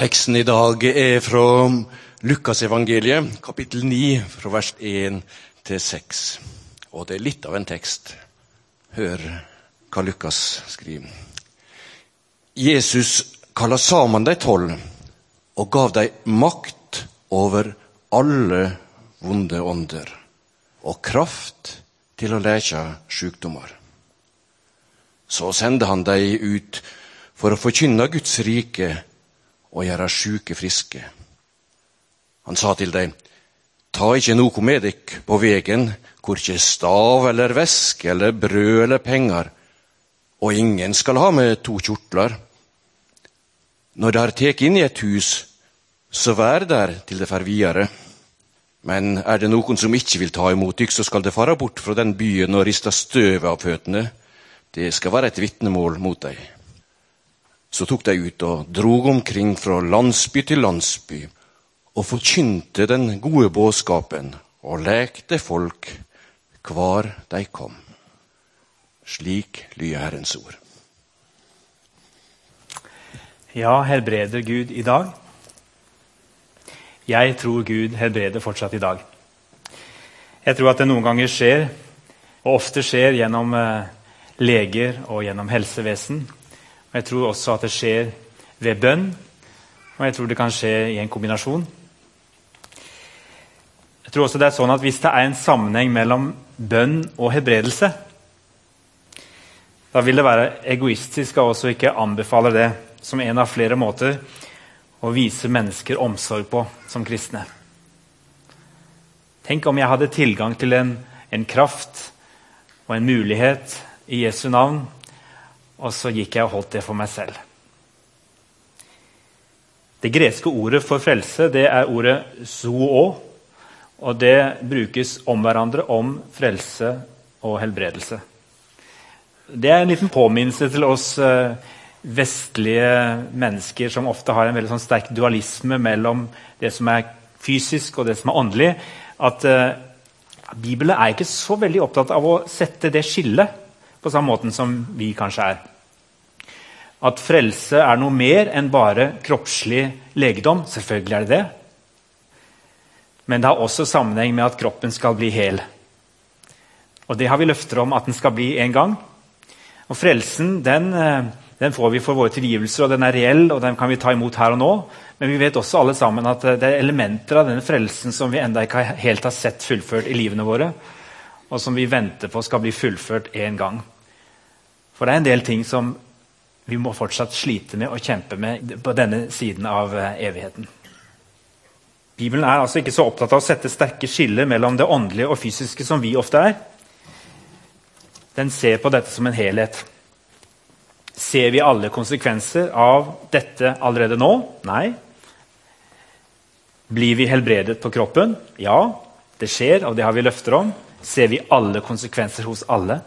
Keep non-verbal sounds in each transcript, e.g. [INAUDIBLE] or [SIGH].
Teksten i dag er fra Lukasevangeliet, kapittel 9, fra vers 1 til 6. Og det er litt av en tekst. Hør hva Lukas skriver. Jesus kalla sammen de tolv og gav dem makt over alle vonde ånder og kraft til å leke sykdommer. Så sendte han dem ut for å forkynne Guds rike og gjøre sjuke friske. Han sa til dem, ta ikke noe med dykk på vegen, korkje stav eller væske eller brød eller penger, og ingen skal ha med to kjortler. Når de har tatt inn i et hus, så vær der til det fer videre. Men er det noen som ikke vil ta imot dykk, så skal det fare bort fra den byen og riste støvet av føttene. Det skal være et vitnemål mot deg. Så tok de ut og drog omkring fra landsby til landsby og forkynte den gode budskapen og lekte folk hvar de kom. Slik lyder Herrens ord. Ja, helbreder Gud i dag? Jeg tror Gud helbreder fortsatt i dag. Jeg tror at det noen ganger skjer, og ofte skjer gjennom eh, leger og gjennom helsevesen. Og Jeg tror også at det skjer ved bønn, og jeg tror det kan skje i en kombinasjon. Jeg tror også det er sånn at Hvis det er en sammenheng mellom bønn og hebredelse, da vil det være egoistisk av oss å ikke anbefale det som en av flere måter å vise mennesker omsorg på som kristne. Tenk om jeg hadde tilgang til en, en kraft og en mulighet i Jesu navn, og så gikk jeg og holdt det for meg selv. Det greske ordet for frelse det er ordet zoo. Og det brukes om hverandre om frelse og helbredelse. Det er en liten påminnelse til oss eh, vestlige mennesker som ofte har en veldig sånn sterk dualisme mellom det som er fysisk og det som er åndelig. At uh, Bibelen er ikke så veldig opptatt av å sette det skillet på samme måten som vi kanskje er. At frelse er noe mer enn bare kroppslig legedom. Selvfølgelig er det det. Men det har også sammenheng med at kroppen skal bli hel. Og det har vi løfter om at den skal bli en gang. Og frelsen den, eh, den, får vi for våre tilgivelser, og den er reell, og den kan vi ta imot her og nå. Men vi vet også alle sammen at eh, det er elementer av denne frelsen som vi enda ikke helt har sett fullført i livene våre, og som vi venter på skal bli fullført en gang. For det er en del ting som vi må fortsatt slite med og kjempe med på denne siden av eh, evigheten. Bibelen er altså ikke så opptatt av å sette sterke skiller mellom det åndelige og fysiske som vi ofte er. Den ser på dette som en helhet. Ser vi alle konsekvenser av dette allerede nå? Nei. Blir vi helbredet på kroppen? Ja, det skjer, og det har vi løfter om. Ser vi alle konsekvenser hos alle?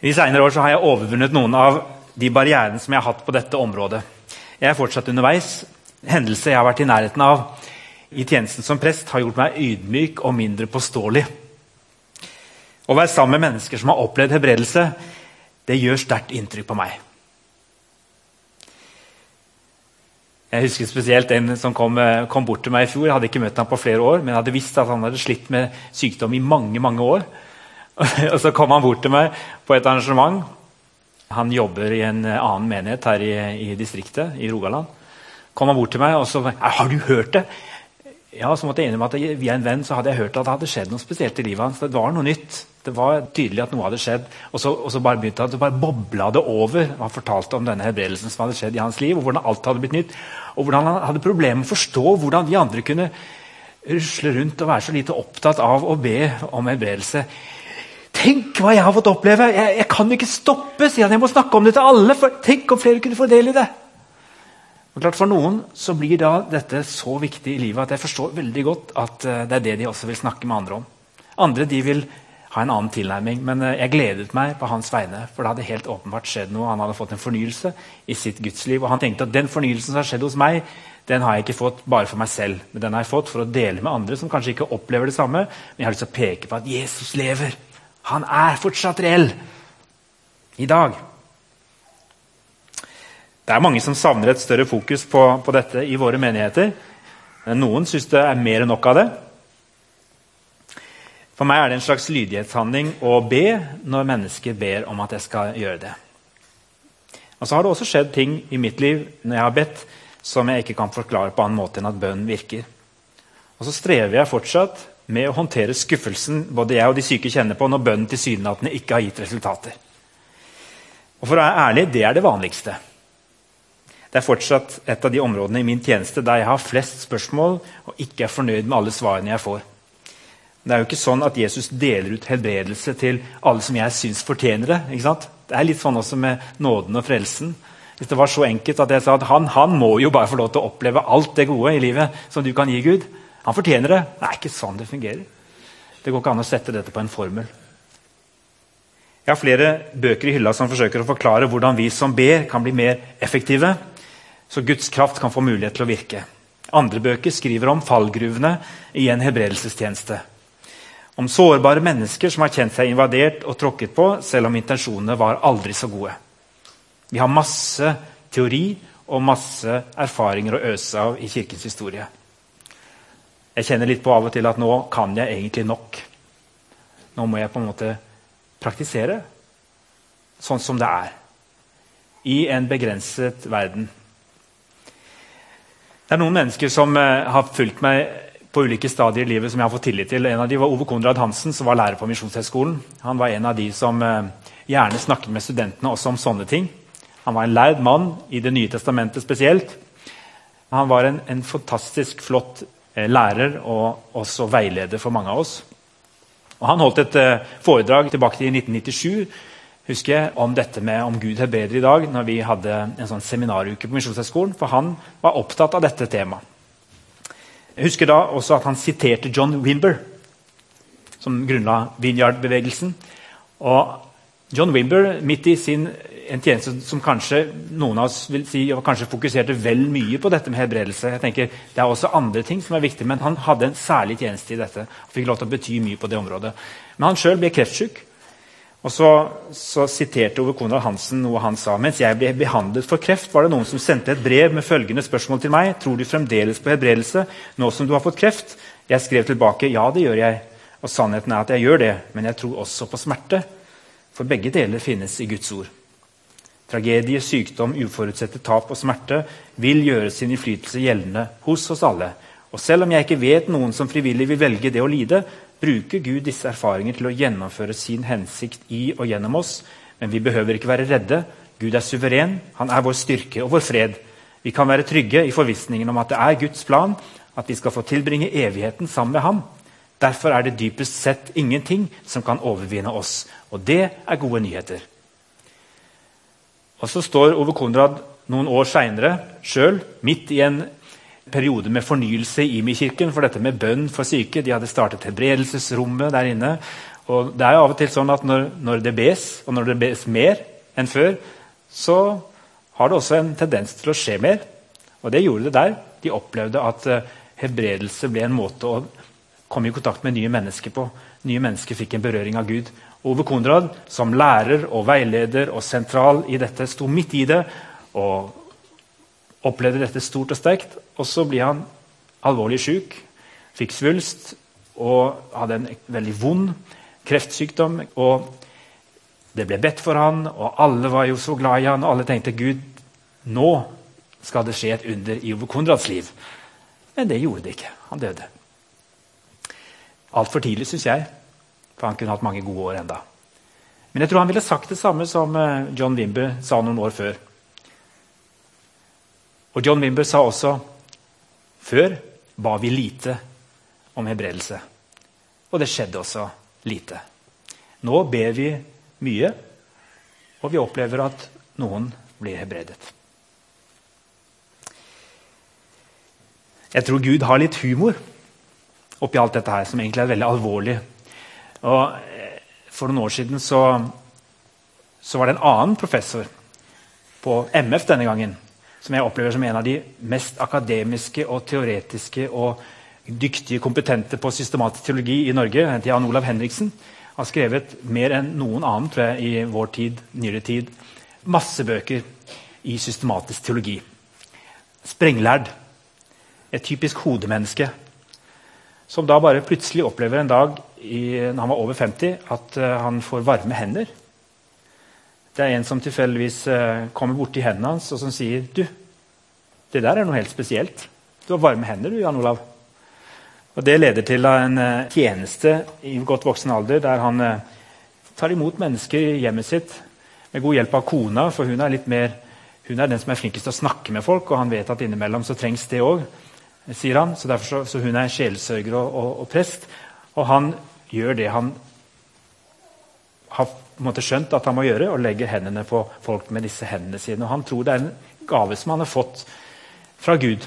I de senere år har jeg overvunnet noen av de barrierene som jeg har hatt på dette området. Jeg er fortsatt underveis, Hendelser jeg har vært i nærheten av i tjenesten som prest, har gjort meg ydmyk og mindre påståelig. Å være sammen med mennesker som har opplevd hebredelse, det gjør sterkt inntrykk på meg. Jeg husker spesielt en som kom, kom, bort til meg i fjor. Jeg hadde ikke møtt ham på flere år, men jeg hadde visst at han hadde slitt med sykdom i mange mange år. [LAUGHS] Og Så kom han bort til meg på et arrangement. Han jobber i en annen menighet her i, i distriktet, i Rogaland kom han bort til meg og så har du hørt det. Ja, så måtte jeg innrømme at Via en venn så hadde jeg hørt at det hadde skjedd noe spesielt i livet hans. Det var noe nytt. Det var tydelig at noe hadde skjedd. Og så, og så bare begynte det, bare bobla det over. Han fortalte om denne helbredelsen som hadde skjedd i hans liv, og hvordan alt hadde blitt nytt. Og hvordan han hadde problemer med å forstå hvordan de andre kunne rusle rundt og være så lite opptatt av å be om helbredelse. Tenk hva jeg har fått oppleve! Jeg, jeg kan ikke stoppe, sier han. Jeg må snakke om det til alle. for Tenk om flere kunne få del i det! Og klart For noen så blir da dette så viktig i livet at jeg forstår veldig godt at eh, det er det de også vil snakke med andre om. Andre de vil ha en annen tilnærming, men eh, jeg gledet meg på hans vegne. For det hadde helt åpenbart skjedd noe. Han hadde fått en fornyelse i sitt gudsliv. Og han tenkte at den fornyelsen som har skjedd hos meg, den har jeg ikke fått bare for meg selv. Men den har jeg fått for å dele med andre som kanskje ikke opplever det samme. Men jeg har lyst til å peke på at Jesus lever. Han er fortsatt reell i dag. Det er mange som savner et større fokus på, på dette i våre menigheter. Noen syns det er mer enn nok av det. For meg er det en slags lydighetshandling å be når mennesker ber om at jeg skal gjøre det. Og så har det også skjedd ting i mitt liv når jeg har bedt, som jeg ikke kan forklare på annen måte enn at bønnen virker. Og så strever jeg fortsatt med å håndtere skuffelsen både jeg og de syke kjenner på når bønnen tilsynelatende ikke har gitt resultater. Og for å være ærlig, det er det vanligste. Det er fortsatt et av de områdene i min tjeneste der jeg har flest spørsmål og ikke er fornøyd med alle svarene jeg får. Det er jo ikke sånn at Jesus deler ut helbredelse til alle som jeg syns fortjener det. ikke sant? Det er litt sånn også med nåden og frelsen. Hvis det var så enkelt at jeg sa at han, han må jo bare få lov til å oppleve alt det gode i livet som du kan gi Gud. Han fortjener det. Det er ikke sånn det fungerer. Det går ikke an å sette dette på en formel. Jeg har flere bøker i hylla som forsøker å forklare hvordan vi som ber, kan bli mer effektive, så Guds kraft kan få mulighet til å virke. Andre bøker skriver om fallgruvene i en hebredelsestjeneste. Om sårbare mennesker som har kjent seg invadert og tråkket på, selv om intensjonene var aldri så gode. Vi har masse teori og masse erfaringer å øse av i Kirkens historie. Jeg kjenner litt på av og til at nå kan jeg egentlig nok. Nå må jeg på en måte praktisere sånn som det er. I en begrenset verden. Det er noen mennesker som uh, har fulgt meg på ulike stadier i livet som jeg har fått tillit til. En av de var Ove Konrad Hansen, som var lærer på Misjonshøgskolen. Han var en av de som eh, gjerne snakket med studentene også om sånne ting. Han var en lærd mann i Det nye testamentet spesielt. Han var en, en fantastisk flott eh, lærer og også veileder for mange av oss. Og han holdt et eh, foredrag tilbake til 1997 husker jeg, om dette med om Gud er bedre i dag, når vi hadde en sånn seminaruke på Misjonshøgskolen. For han var opptatt av dette temaet. Jeg husker da også at han siterte John Wimber, som grunnla Vineyard-bevegelsen. Og John Wimber, midt i sin, en tjeneste som kanskje noen av oss vil si kanskje fokuserte vel mye på dette med helbredelse. jeg tenker Det er også andre ting som er viktig, men han hadde en særlig tjeneste i dette. og fikk lov til å bety mye på det området. Men han sjøl ble kreftsyk. Og så, så, siterte Ove Konrad Hansen noe han sa. Mens jeg ble behandlet for kreft, var det noen som sendte et brev med følgende spørsmål til meg. Tror du fremdeles på helbredelse nå som du har fått kreft? Jeg skrev tilbake ja, det gjør jeg. Og sannheten er at jeg gjør det, men jeg tror også på smerte. For begge deler finnes i Guds ord. Tragedie, sykdom, uforutsette tap og smerte vil gjøre sin innflytelse gjeldende hos oss alle. Og selv om jeg ikke vet noen som frivillig vil velge det å lide, bruker Gud disse erfaringer til å gjennomføre sin hensikt i og gjennom oss. Men vi behøver ikke være redde. Gud er suveren. Han er vår styrke og vår fred. Vi kan være trygge i forvissningen om at det er Guds plan at vi skal få tilbringe evigheten sammen med ham. Derfor er det dypest sett ingenting som kan overvinne oss. Og det er gode nyheter. Og Så står Ove Konrad noen år seinere sjøl midt i en periode med fornyelse i Imi-kirken. For dette med bønn for syke. De hadde startet helbredelsesrommet der inne. Og det er jo av og til sånn at når, når, det bes, og når det bes mer enn før, så har det også en tendens til å skje mer. Og det gjorde det der. De opplevde at uh, helbredelse ble en måte å komme i kontakt med nye mennesker på. Nye mennesker fikk en berøring av Gud. Ove Konrad, som lærer og veileder og sentral i dette, sto midt i det og opplevde dette stort og sterkt. Og så blir han alvorlig syk, fikk svulst og hadde en veldig vond kreftsykdom. og Det ble bedt for han, og alle var jo så glad i han, og alle tenkte Gud, nå skal det skje et under i Ove Konrads liv. Men det gjorde det ikke. Han døde. Altfor tidlig, syns jeg, for han kunne hatt mange gode år enda. Men jeg tror han ville sagt det samme som eh, John Wimber sa noen år før. Og John Wimber sa også før ba vi lite om hebredelse. Og det skjedde også lite. Nå ber vi mye, og vi opplever at noen blir hebredet. Jeg tror Gud har litt humor oppi alt dette her, som egentlig er veldig alvorlig. Og eh, For noen år siden så, så var det en annen professor på MF denne gangen som jeg opplever som en av de mest akademiske og teoretiske og dyktige, kompetente på systematisk teologi i Norge, heter Jan Olav Henriksen. Har skrevet mer enn noen annen tror jeg, i vår tid, nyere tid. Masse bøker. i systematisk teologi. Sprenglærd. Et typisk hodemenneske. Som da bare plutselig opplever en dag i, når han var over 50, at uh, han får varme hender. Det er en som tilfeldigvis uh, kommer borti hendene hans og som sier du, det der er noe helt spesielt. Du har varme hender, du, Jan Olav. Og Det leder til en uh, tjeneste i godt voksen alder der han tar imot mennesker i hjemmet sitt med god hjelp av kona, for hun er mer hun er den som er flinkest til å snakke med folk, og han vet at innimellom så trengs det òg. sier han. Så, så, så, hun er sjelsørger og, og, og, prest. Og han gjør det han har måte, skjønt at han må gjøre, og legger hendene på folk med disse hendene sine. Og han tror det er en gave som han har fått fra Gud.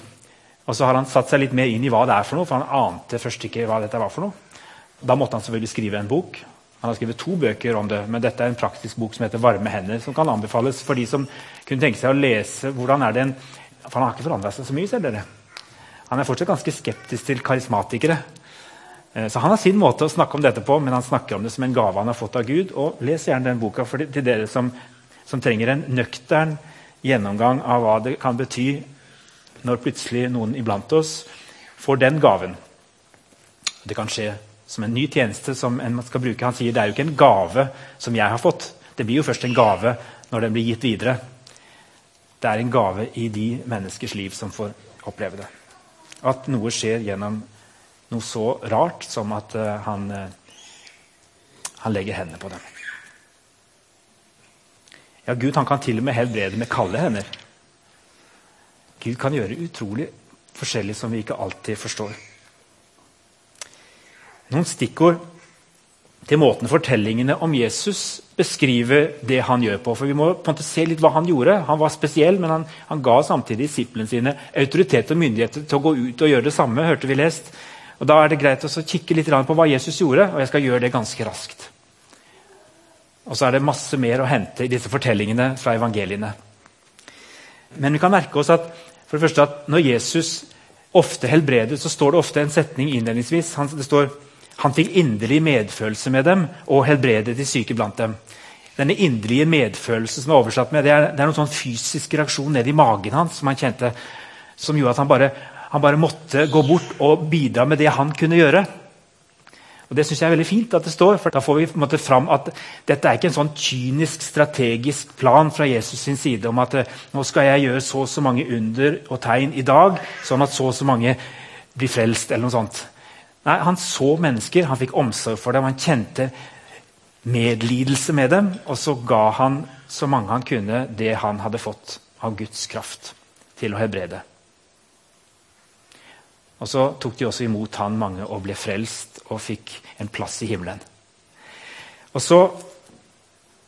Og så har han satt seg litt mer inn i hva det er for noe, for han ante først ikke hva dette var for noe. Da måtte han selvfølgelig skrive en bok. Han har skrevet to bøker om det, men dette er en praktisk bok som heter 'Varme hender', som kan anbefales for de som kunne tenke seg å lese hvordan er det en For han har ikke forandra seg så mye, ser dere. Han er fortsatt ganske skeptisk til karismatikere. Eh, så Han har sin måte å snakke om dette på, men han snakker om det som en gave han har fått av Gud. og Les gjerne den boka for til dere som, som trenger en nøktern gjennomgang av hva det kan bety når plutselig noen iblant oss får den gaven. Det kan skje som en ny tjeneste som en skal bruke. Han sier det er jo ikke en gave som jeg har fått. Det blir jo først en gave når den blir gitt videre. Det er en gave i de menneskers liv som får oppleve det. At noe skjer gjennom noe så rart som at uh, han, uh, han legger hendene på dem. Ja, Gud han kan til og med helbrede med kalde hender. Gud kan gjøre utrolig forskjellig som vi ikke alltid forstår noen stikkord til måten fortellingene om Jesus beskriver det han gjør på. For Vi må på en måte se litt hva han gjorde. Han var spesiell, men han, han ga samtidig disiplene sine autoritet og myndigheter til å gå ut og gjøre det samme. hørte vi lest. Og Da er det greit å kikke litt på hva Jesus gjorde, og jeg skal gjøre det ganske raskt. Og så er det masse mer å hente i disse fortellingene fra evangeliene. Men vi kan merke oss at, for det første at når Jesus ofte helbredet, så står det ofte en setning innledningsvis. Han, det står han fikk inderlig medfølelse med dem og helbredet de syke blant dem. Denne inderlige medfølelsen som er oversatt med, det er, det er noen sånn fysisk reaksjon ned i magen hans som han kjente, som gjorde at han bare, han bare måtte gå bort og bidra med det han kunne gjøre. Og Det synes jeg er veldig fint at det står, for da får vi måte fram at dette er ikke en sånn kynisk, strategisk plan fra Jesus sin side om at nå skal jeg gjøre så og så mange under og tegn i dag, sånn at så og så mange blir frelst. eller noe sånt. Nei, Han så mennesker, han fikk omsorg for dem, han kjente medlidelse med dem. Og så ga han så mange han kunne, det han hadde fått av Guds kraft til å helbrede. Og så tok de også imot han mange og ble frelst og fikk en plass i himmelen. Og så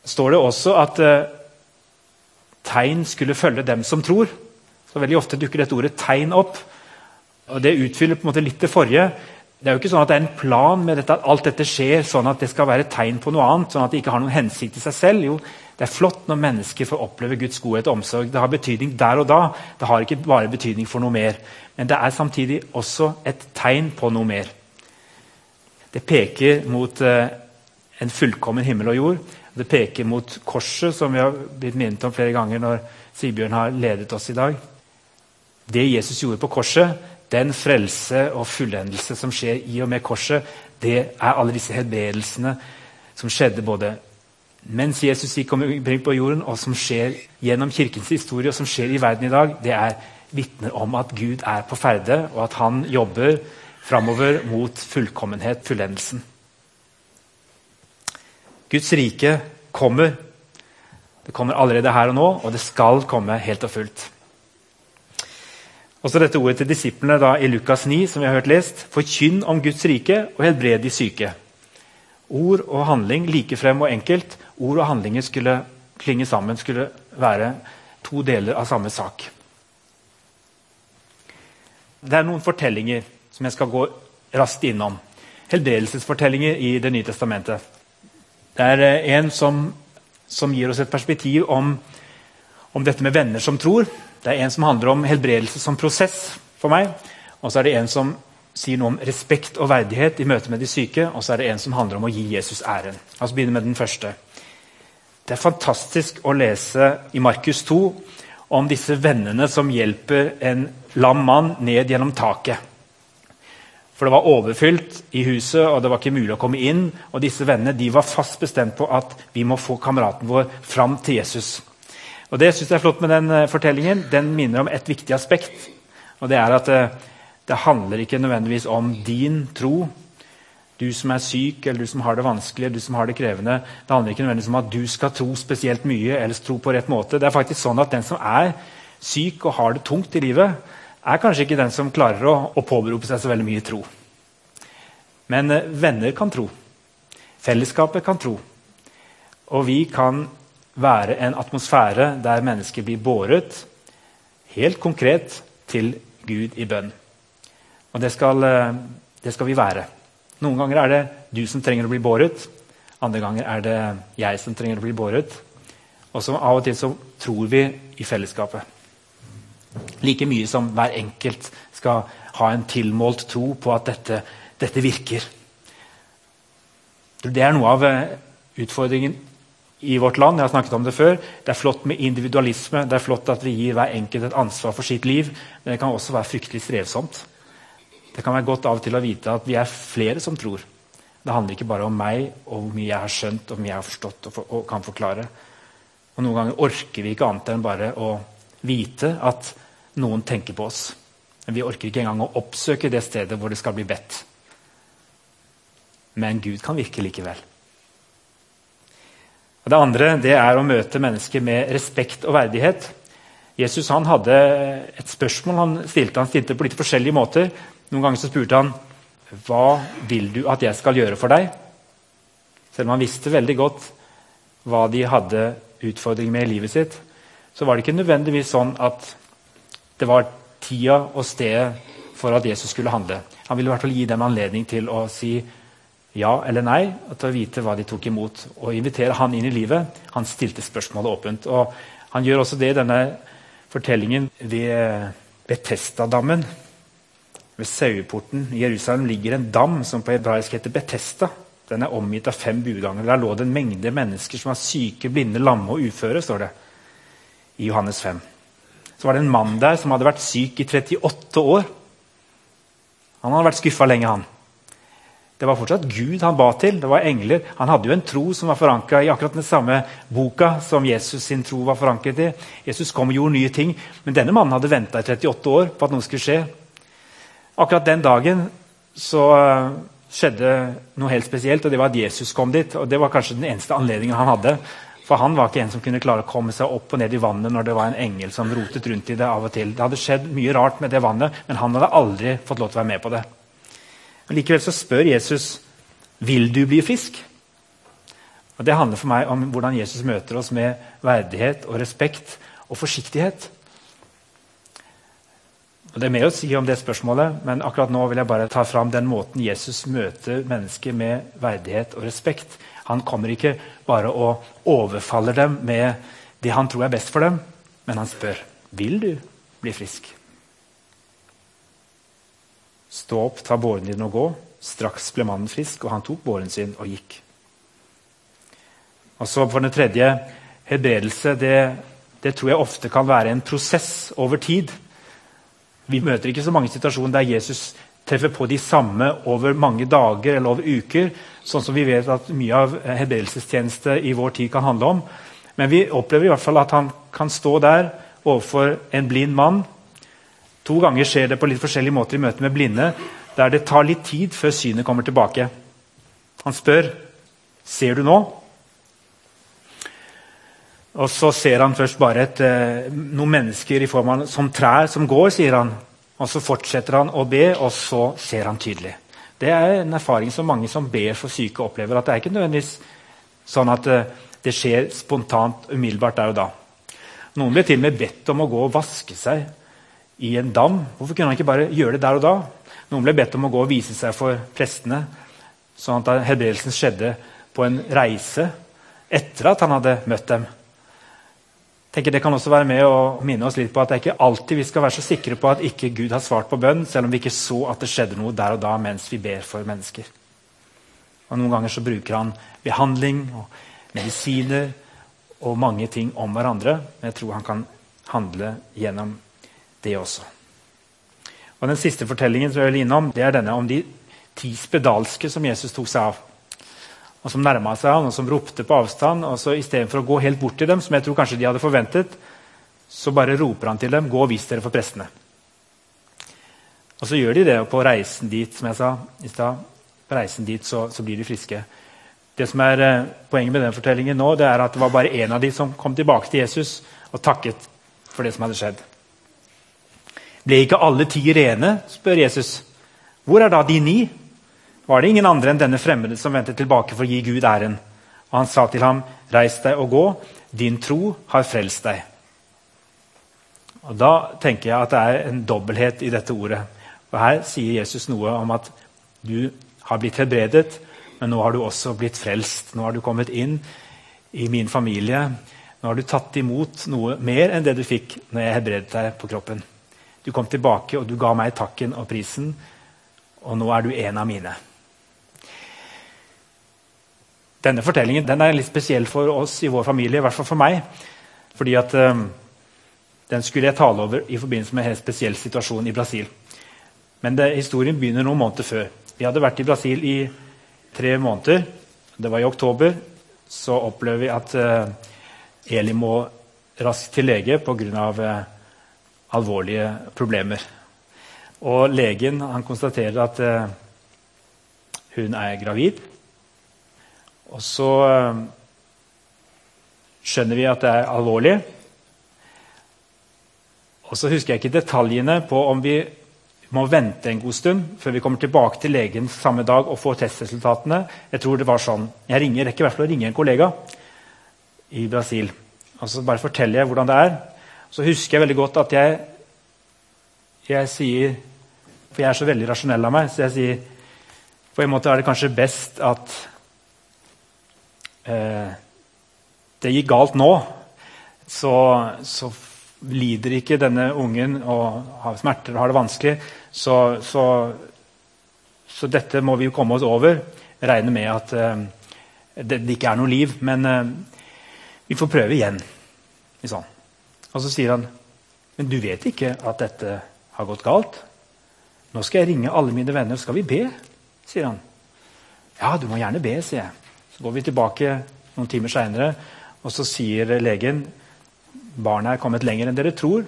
står det også at eh, tegn skulle følge dem som tror. Så Veldig ofte dukker dette ordet 'tegn' opp. og Det utfyller på en måte litt det forrige. Det er jo ikke sånn at det er en plan med dette, at alt dette skjer sånn at det skal være tegn på noe annet. sånn at det ikke har noen hensikt i seg selv. Jo, Det er flott når mennesker får oppleve Guds godhet og omsorg. Det har betydning der og da. Det har ikke bare betydning for noe mer. Men det er samtidig også et tegn på noe mer. Det peker mot eh, en fullkommen himmel og jord. Det peker mot korset, som vi har blitt minnet om flere ganger når Sibjørn har ledet oss i dag. Det Jesus gjorde på korset, den frelse og fullendelse som skjer i og med korset, det er alle disse helbredelsene som skjedde både mens Jesus gikk omkring på jorden, og som skjer gjennom kirkens historie, og som skjer i verden i dag, det er vitner om at Gud er på ferde, og at han jobber framover mot fullkommenhet, fullendelsen. Guds rike kommer. Det kommer allerede her og nå, og det skal komme helt og fullt. Og så dette ordet til disiplene da, i Lukas 9, som vi har hørt lest. Forkynn om Guds rike og helbred de syke. Ord og handling like frem og enkelt. Ord og handlinger skulle klinge sammen, skulle være to deler av samme sak. Det er noen fortellinger som jeg skal gå raskt innom. Helbredelsesfortellinger i Det nye testamentet. Det er eh, en som, som gir oss et perspektiv om, om dette med venner som tror. Det er en som handler om helbredelse som prosess for meg. Og så er det en som sier noe om respekt og verdighet i møte med de syke. Og så er det en som handler om å gi Jesus æren. La oss begynne med den første. Det er fantastisk å lese i Markus 2 om disse vennene som hjelper en lam mann ned gjennom taket. For det var overfylt i huset, og det var ikke mulig å komme inn. Og disse vennene de var fast bestemt på at vi må få kameraten vår fram til Jesus. Og Det synes jeg er flott med den uh, fortellingen. Den minner om et viktig aspekt. Og Det er at uh, det handler ikke nødvendigvis om din tro. Du som er syk, eller du som har det vanskelig, du som har det krevende. Det handler ikke nødvendigvis om at du skal tro spesielt mye eller tro på rett måte. Det er faktisk sånn at Den som er syk og har det tungt i livet, er kanskje ikke den som klarer å, å påberope seg så veldig mye tro. Men eh, venner kan tro. Fellesskapet kan tro. Og vi kan være en atmosfære der mennesker blir båret helt konkret til Gud i bønn. Og det skal, eh, det skal vi være. Noen ganger er det du som trenger å bli båret. Andre ganger er det jeg som trenger å bli båret. Og så Av og til så tror vi i fellesskapet. Like mye som hver enkelt skal ha en tilmålt tro på at dette, dette virker. Det er noe av eh, utfordringen i vårt land. Jeg har snakket om Det før. Det er flott med individualisme. Det er flott at vi gir hver enkelt et ansvar for sitt liv. Men det kan også være fryktelig strevsomt. Det kan være godt av og til å vite at vi er flere som tror. Det handler ikke bare om meg og hvor mye jeg har skjønt og hvor mye jeg har forstått og, for, og kan forklare. Og Noen ganger orker vi ikke annet enn bare å vite at noen tenker på oss. Men vi orker ikke engang å oppsøke det stedet hvor det skal bli bedt. Men Gud kan virke likevel. Og det andre det er å møte mennesker med respekt og verdighet. Jesus hadde et spørsmål han stilte. Han stilte på litt forskjellige måter. Noen ganger så spurte han hva vil du at jeg skal gjøre for deg. Selv om han visste veldig godt hva de hadde utfordringer med i livet sitt, så var det ikke nødvendigvis sånn at det var tida og stedet for at Jesus skulle handle. Han ville i hvert fall gi dem anledning til å si ja eller nei, og til å vite hva de tok imot. Og invitere han inn i livet. Han stilte spørsmålet åpent. Og han gjør også det i denne fortellingen ved Betestadammen. Ved saueporten i Jerusalem ligger en dam som på hebraisk heter Betesta. Den er omgitt av fem budganger. Der lå det en mengde mennesker som var syke, blinde, lamme og uføre. står det i Johannes 5 så var det en mann der som hadde vært syk i 38 år. Han hadde vært skuffa lenge, han. Det var fortsatt Gud han ba til. det var engler. Han hadde jo en tro som var forankra i akkurat den samme boka som Jesus sin tro var forankret i. Jesus kom og gjorde nye ting, men denne mannen hadde venta i 38 år på at noe skulle skje. Akkurat den dagen så eh, skjedde noe helt spesielt, og det var at Jesus kom dit. og Det var kanskje den eneste anledningen han hadde for han var ikke en som kunne klare å komme seg opp og ned i vannet når det var en engel som rotet rundt i det av og til. Det hadde skjedd mye rart med det vannet, men han hadde aldri fått lov til å være med på det. Men Likevel så spør Jesus vil du bli frisk. Og Det handler for meg om hvordan Jesus møter oss med verdighet og respekt og forsiktighet. Og Det er mer å si om det spørsmålet, men akkurat nå vil jeg bare ta fram den måten Jesus møter mennesker med verdighet og respekt. Han kommer ikke bare og overfaller dem med det han tror er best for dem, men han spør vil du bli frisk. Stå opp, ta båren din og gå. Straks ble mannen frisk, og han tok båren sin og gikk. Og så For den tredje helbredelse. Det, det tror jeg ofte kan være en prosess over tid. Vi møter ikke så mange situasjoner der Jesus treffer på de samme over mange dager eller over uker. Sånn som vi vet at mye av helbredelsestjeneste i vår tid kan handle om. Men vi opplever i hvert fall at han kan stå der overfor en blind mann. To ganger skjer det på litt forskjellige måter i møte med blinde, der det tar litt tid før synet kommer tilbake. Han spør ser du nå. Og så ser han først bare et, eh, noen mennesker i form av som trær som går, sier han. Og Så fortsetter han å be, og så ser han tydelig. Det er en erfaring som mange som ber for syke, opplever. at Det er ikke nødvendigvis sånn at eh, det skjer spontant umiddelbart der og da. Noen ble til og med bedt om å gå og vaske seg i en dam. Hvorfor kunne han ikke bare gjøre det der og da? Noen ble bedt om å gå og vise seg for prestene, sånn at helbredelsen skjedde på en reise etter at han hadde møtt dem tenker Det kan også være med å minne oss litt på at det er ikke alltid vi skal være så sikre på at ikke Gud har svart på bønn, selv om vi ikke så at det skjedde noe der og da mens vi ber for mennesker. Og Noen ganger så bruker han behandling og medisiner og mange ting om hverandre. Men jeg tror han kan handle gjennom det også. Og Den siste fortellingen som jeg vil innom, det er denne om de ti spedalske som Jesus tok seg av. Og Som nærma seg han, og som ropte på avstand. og så Istedenfor å gå helt bort til dem, som jeg tror kanskje de hadde forventet, så bare roper han til dem 'Gå og vis dere for prestene'. Og så gjør de det, og på reisen dit som jeg sa i sted, på reisen dit så, så blir de friske. Det som er eh, Poenget med den fortellingen nå, det er at det var bare én av de som kom tilbake til Jesus og takket for det som hadde skjedd. Ble ikke alle ti rene? spør Jesus. Hvor er da de ni? Var det ingen andre enn denne fremmede som vendte tilbake for å gi Gud æren? Og han sa til ham, reis deg og gå, din tro har frelst deg. Og Da tenker jeg at det er en dobbelthet i dette ordet. Og Her sier Jesus noe om at du har blitt helbredet, men nå har du også blitt frelst. Nå har du kommet inn i min familie. Nå har du tatt imot noe mer enn det du fikk når jeg helbredet deg på kroppen. Du kom tilbake, og du ga meg takken og prisen, og nå er du en av mine. Denne fortellingen den er litt spesiell for oss i vår familie, i hvert fall for meg. fordi at um, Den skulle jeg tale over i forbindelse med en helt spesiell situasjon i Brasil. Men det, historien begynner noen måneder før. Vi hadde vært i Brasil i tre måneder. Det var i oktober. Så opplever vi at uh, Eli må raskt til lege pga. Uh, alvorlige problemer. Og legen konstaterer at uh, hun er gravid. Og så uh, skjønner vi at det er alvorlig. Og så husker jeg ikke detaljene på om vi må vente en god stund før vi kommer tilbake til legen samme dag og får testresultatene. Jeg tror det var sånn. Jeg ringer, rekker i hvert fall å ringe en kollega i Brasil. Og så bare forteller jeg hvordan det er. Så husker jeg veldig godt at jeg, jeg sier For jeg er så veldig rasjonell av meg, så jeg sier På en måte er det kanskje best at det gikk galt nå. Så, så lider ikke denne ungen og har smerter og har det vanskelig. Så, så, så dette må vi jo komme oss over. Regne med at uh, det, det, ikke er noe liv. Men uh, vi får prøve igjen. Sånn. Og så sier han men du vet ikke at dette har gått galt. Nå skal jeg ringe alle mine venner. Skal vi be? sier han. Ja, du må gjerne be, sier jeg. Så går vi tilbake noen timer seinere, og så sier legen Barnet er kommet lenger enn dere tror,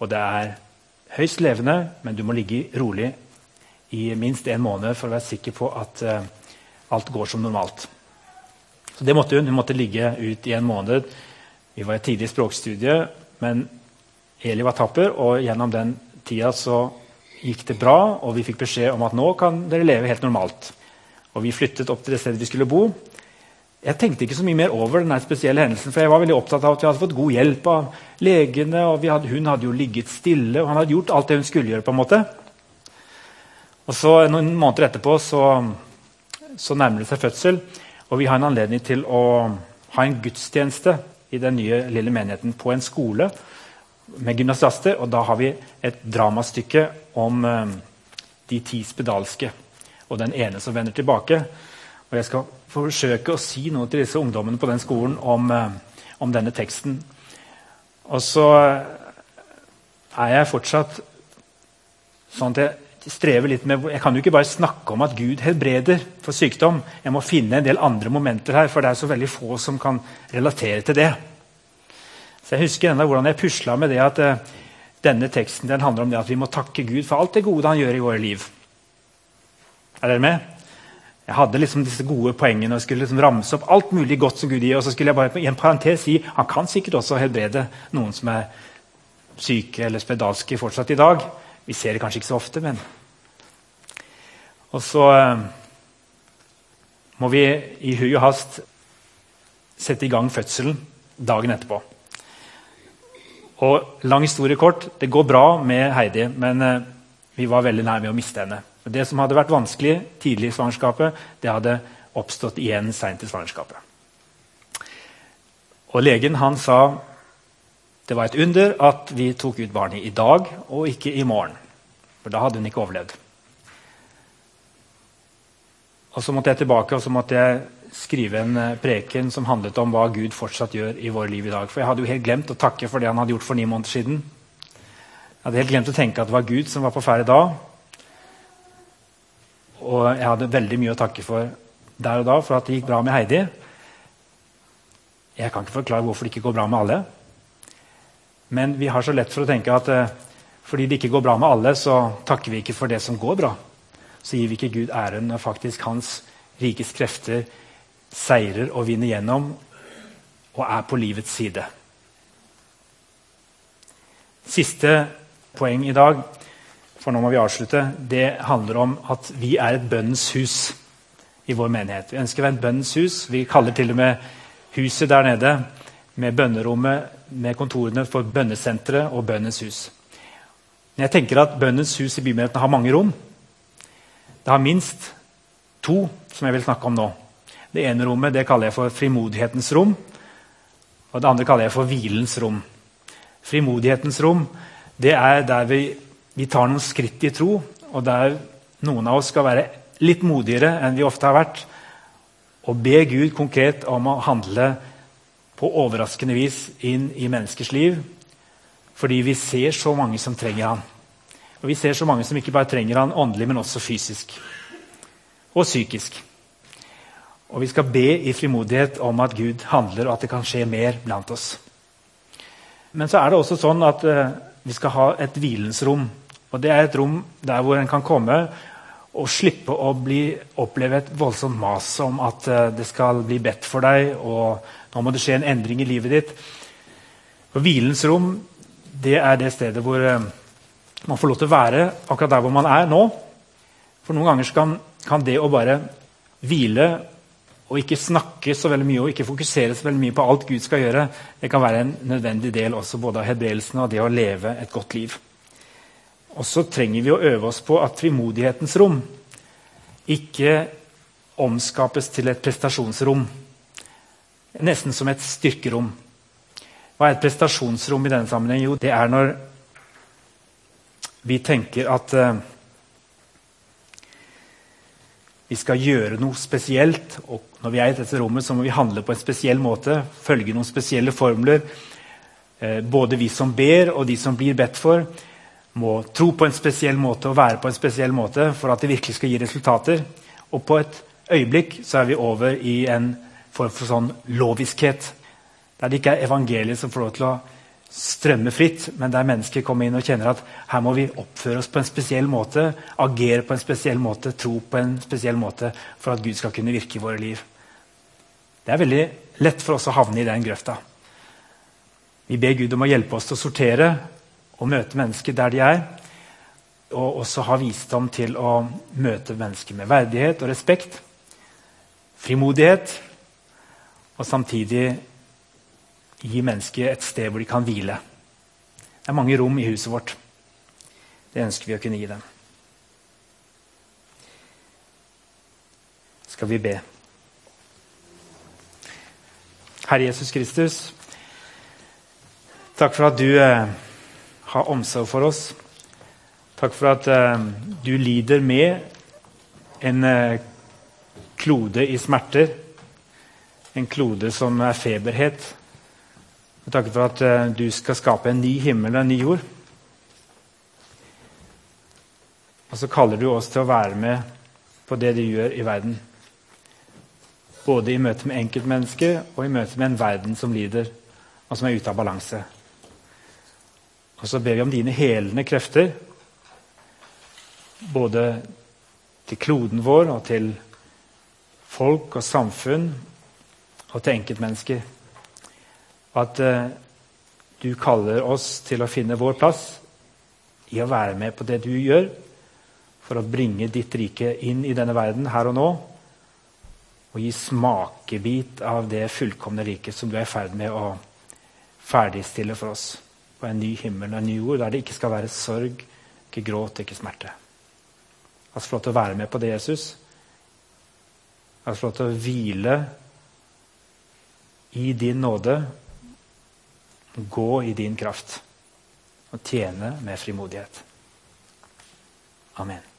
og det er høyst levende, men du må ligge rolig i minst en måned for å være sikker på at uh, alt går som normalt. Så det måtte hun. Hun måtte ligge ut i en måned. Vi var i tidlig språkstudie, men Eli var tapper, og gjennom den tida så gikk det bra, og vi fikk beskjed om at nå kan dere leve helt normalt. Og vi flyttet opp til det stedet vi skulle bo. Jeg tenkte ikke så mye mer over denne spesielle hendelsen, for jeg var veldig opptatt av at vi hadde fått god hjelp av legene. og hadde, Hun hadde jo ligget stille, og han hadde gjort alt det hun skulle gjøre. på en måte. Og så Noen måneder etterpå så, så nærmer det seg fødsel, og vi har en anledning til å ha en gudstjeneste i den nye lille menigheten på en skole med gymnasiaster. Og da har vi et dramastykke om eh, de ti spedalske og den ene som vender tilbake. Og Jeg skal forsøke å si noe til disse ungdommene på den skolen om, eh, om denne teksten. Og så er jeg fortsatt sånn at jeg strever litt med Jeg kan jo ikke bare snakke om at Gud helbreder for sykdom. Jeg må finne en del andre momenter her, for det er så veldig få som kan relatere til det. Så Jeg husker enda hvordan jeg pusla med det at uh, denne teksten den handler om det at vi må takke Gud for alt det gode han gjør i våre liv. Er dere med? Jeg hadde liksom disse gode poengene og skulle liksom ramse opp alt mulig godt som Gud gir. Og så skulle jeg bare i en parentes si han kan sikkert også helbrede noen som er syke eller spedalske fortsatt i dag. Vi ser det kanskje ikke så ofte, men Og så eh, må vi i hui og hast sette i gang fødselen dagen etterpå. Og lang historie kort, det går bra med Heidi, men eh, vi var veldig nær ved å miste henne. Det som hadde vært vanskelig tidlig i svangerskapet, det hadde oppstått igjen seint i svangerskapet. Og Legen han sa det var et under at vi tok ut barnet i dag og ikke i morgen. For da hadde hun ikke overlevd. Og Så måtte jeg tilbake og så måtte jeg skrive en eh, preken som handlet om hva Gud fortsatt gjør i våre liv i dag. For jeg hadde jo helt glemt å takke for det han hadde gjort for ni måneder siden. Jeg hadde helt glemt å tenke at det var Gud som var på ferde da. Og jeg hadde veldig mye å takke for der og da for at det gikk bra med Heidi. Jeg kan ikke forklare hvorfor det ikke går bra med alle. Men vi har så lett for å tenke at eh, fordi det ikke går bra med alle, så takker vi ikke for det som går bra. Så gir vi ikke Gud æren når faktisk hans rikes krefter seirer og vinner gjennom og er på livets side. Siste poeng i dag, for nå må vi avslutte, det handler om at vi er et bønnens hus i vår menighet. Vi ønsker å være et bønnens hus. Vi kaller til og med huset der nede med bønnerommet, med kontorene for bønnesenteret og Bønnens hus. Men jeg tenker at Bønnens hus i bymenigheten har mange rom. Det har minst to som jeg vil snakke om nå. Det ene rommet det kaller jeg for frimodighetens rom. Og det andre kaller jeg for hvilens rom. Frimodighetens rom det er der vi, vi tar noen skritt i tro, og der noen av oss skal være litt modigere enn vi ofte har vært, og be Gud konkret om å handle på overraskende vis inn i menneskers liv. Fordi vi ser så mange som trenger han. Og vi ser så mange som ikke bare trenger han åndelig, men også fysisk og psykisk. Og vi skal be i frimodighet om at Gud handler, og at det kan skje mer blant oss. Men så er det også sånn at uh, vi skal ha et hvilens rom. Og det er et rom der hvor en kan komme og slippe å bli, oppleve et voldsomt mas om at uh, det skal bli bedt for deg, og nå må det skje en endring i livet ditt. Og Hvilens rom det er det stedet hvor uh, man får lov til å være akkurat der hvor man er nå. For noen ganger kan, kan det å bare hvile og ikke snakke så veldig mye og ikke fokusere så veldig mye på alt Gud skal gjøre, det kan være en nødvendig del også både av hebreelsen og det å leve et godt liv. Og så trenger vi å øve oss på at frimodighetens rom ikke omskapes til et prestasjonsrom. Nesten som et styrkerom. Hva er et prestasjonsrom i denne sammenheng? Jo, det er når vi tenker at uh, vi skal gjøre noe spesielt. Og når vi er i dette rommet, så må vi handle på en spesiell måte. Følge noen spesielle formler. Uh, både vi som ber, og de som blir bedt for, må tro på en spesiell måte og være på en spesiell måte for at det virkelig skal gi resultater. Og på et øyeblikk så er vi over i en form for sånn loviskhet. Der det ikke er evangeliet som får lov til å strømme fritt, men der mennesker kommer inn og kjenner at her må vi oppføre oss på en spesiell måte, agere på en spesiell måte, tro på en spesiell måte for at Gud skal kunne virke i våre liv. Det er veldig lett for oss å havne i den grøfta. Vi ber Gud om å hjelpe oss til å sortere og møte mennesker der de er. Og også ha visdom til å møte mennesker med verdighet og respekt. Frimodighet. Og samtidig gi mennesker et sted hvor de kan hvile. Det er mange rom i huset vårt. Det ønsker vi å kunne gi dem. Skal vi be. Herre Jesus Kristus, takk for at du har omsorg for oss. Takk for at eh, du lider med en eh, klode i smerter. En klode som er feberhet jeg takker for at uh, du skal skape en ny himmel og en ny jord. Og så kaller du oss til å være med på det du gjør i verden. Både i møte med enkeltmennesket og i møte med en verden som lider, og som er ute av balanse. Og så ber vi om dine helende krefter, både til kloden vår og til folk og samfunn og til enkeltmennesker at eh, du kaller oss til å finne vår plass i å være med på det du gjør, for å bringe ditt rike inn i denne verden her og nå. Og gi smakebit av det fullkomne riket som du er i ferd med å ferdigstille for oss. På en ny himmel og en ny jord der det ikke skal være sorg, ikke gråt, ikke smerte. La oss få lov til å være med på det, Jesus. La oss få lov til å hvile i din nåde Gå i din kraft og tjene med frimodighet. Amen.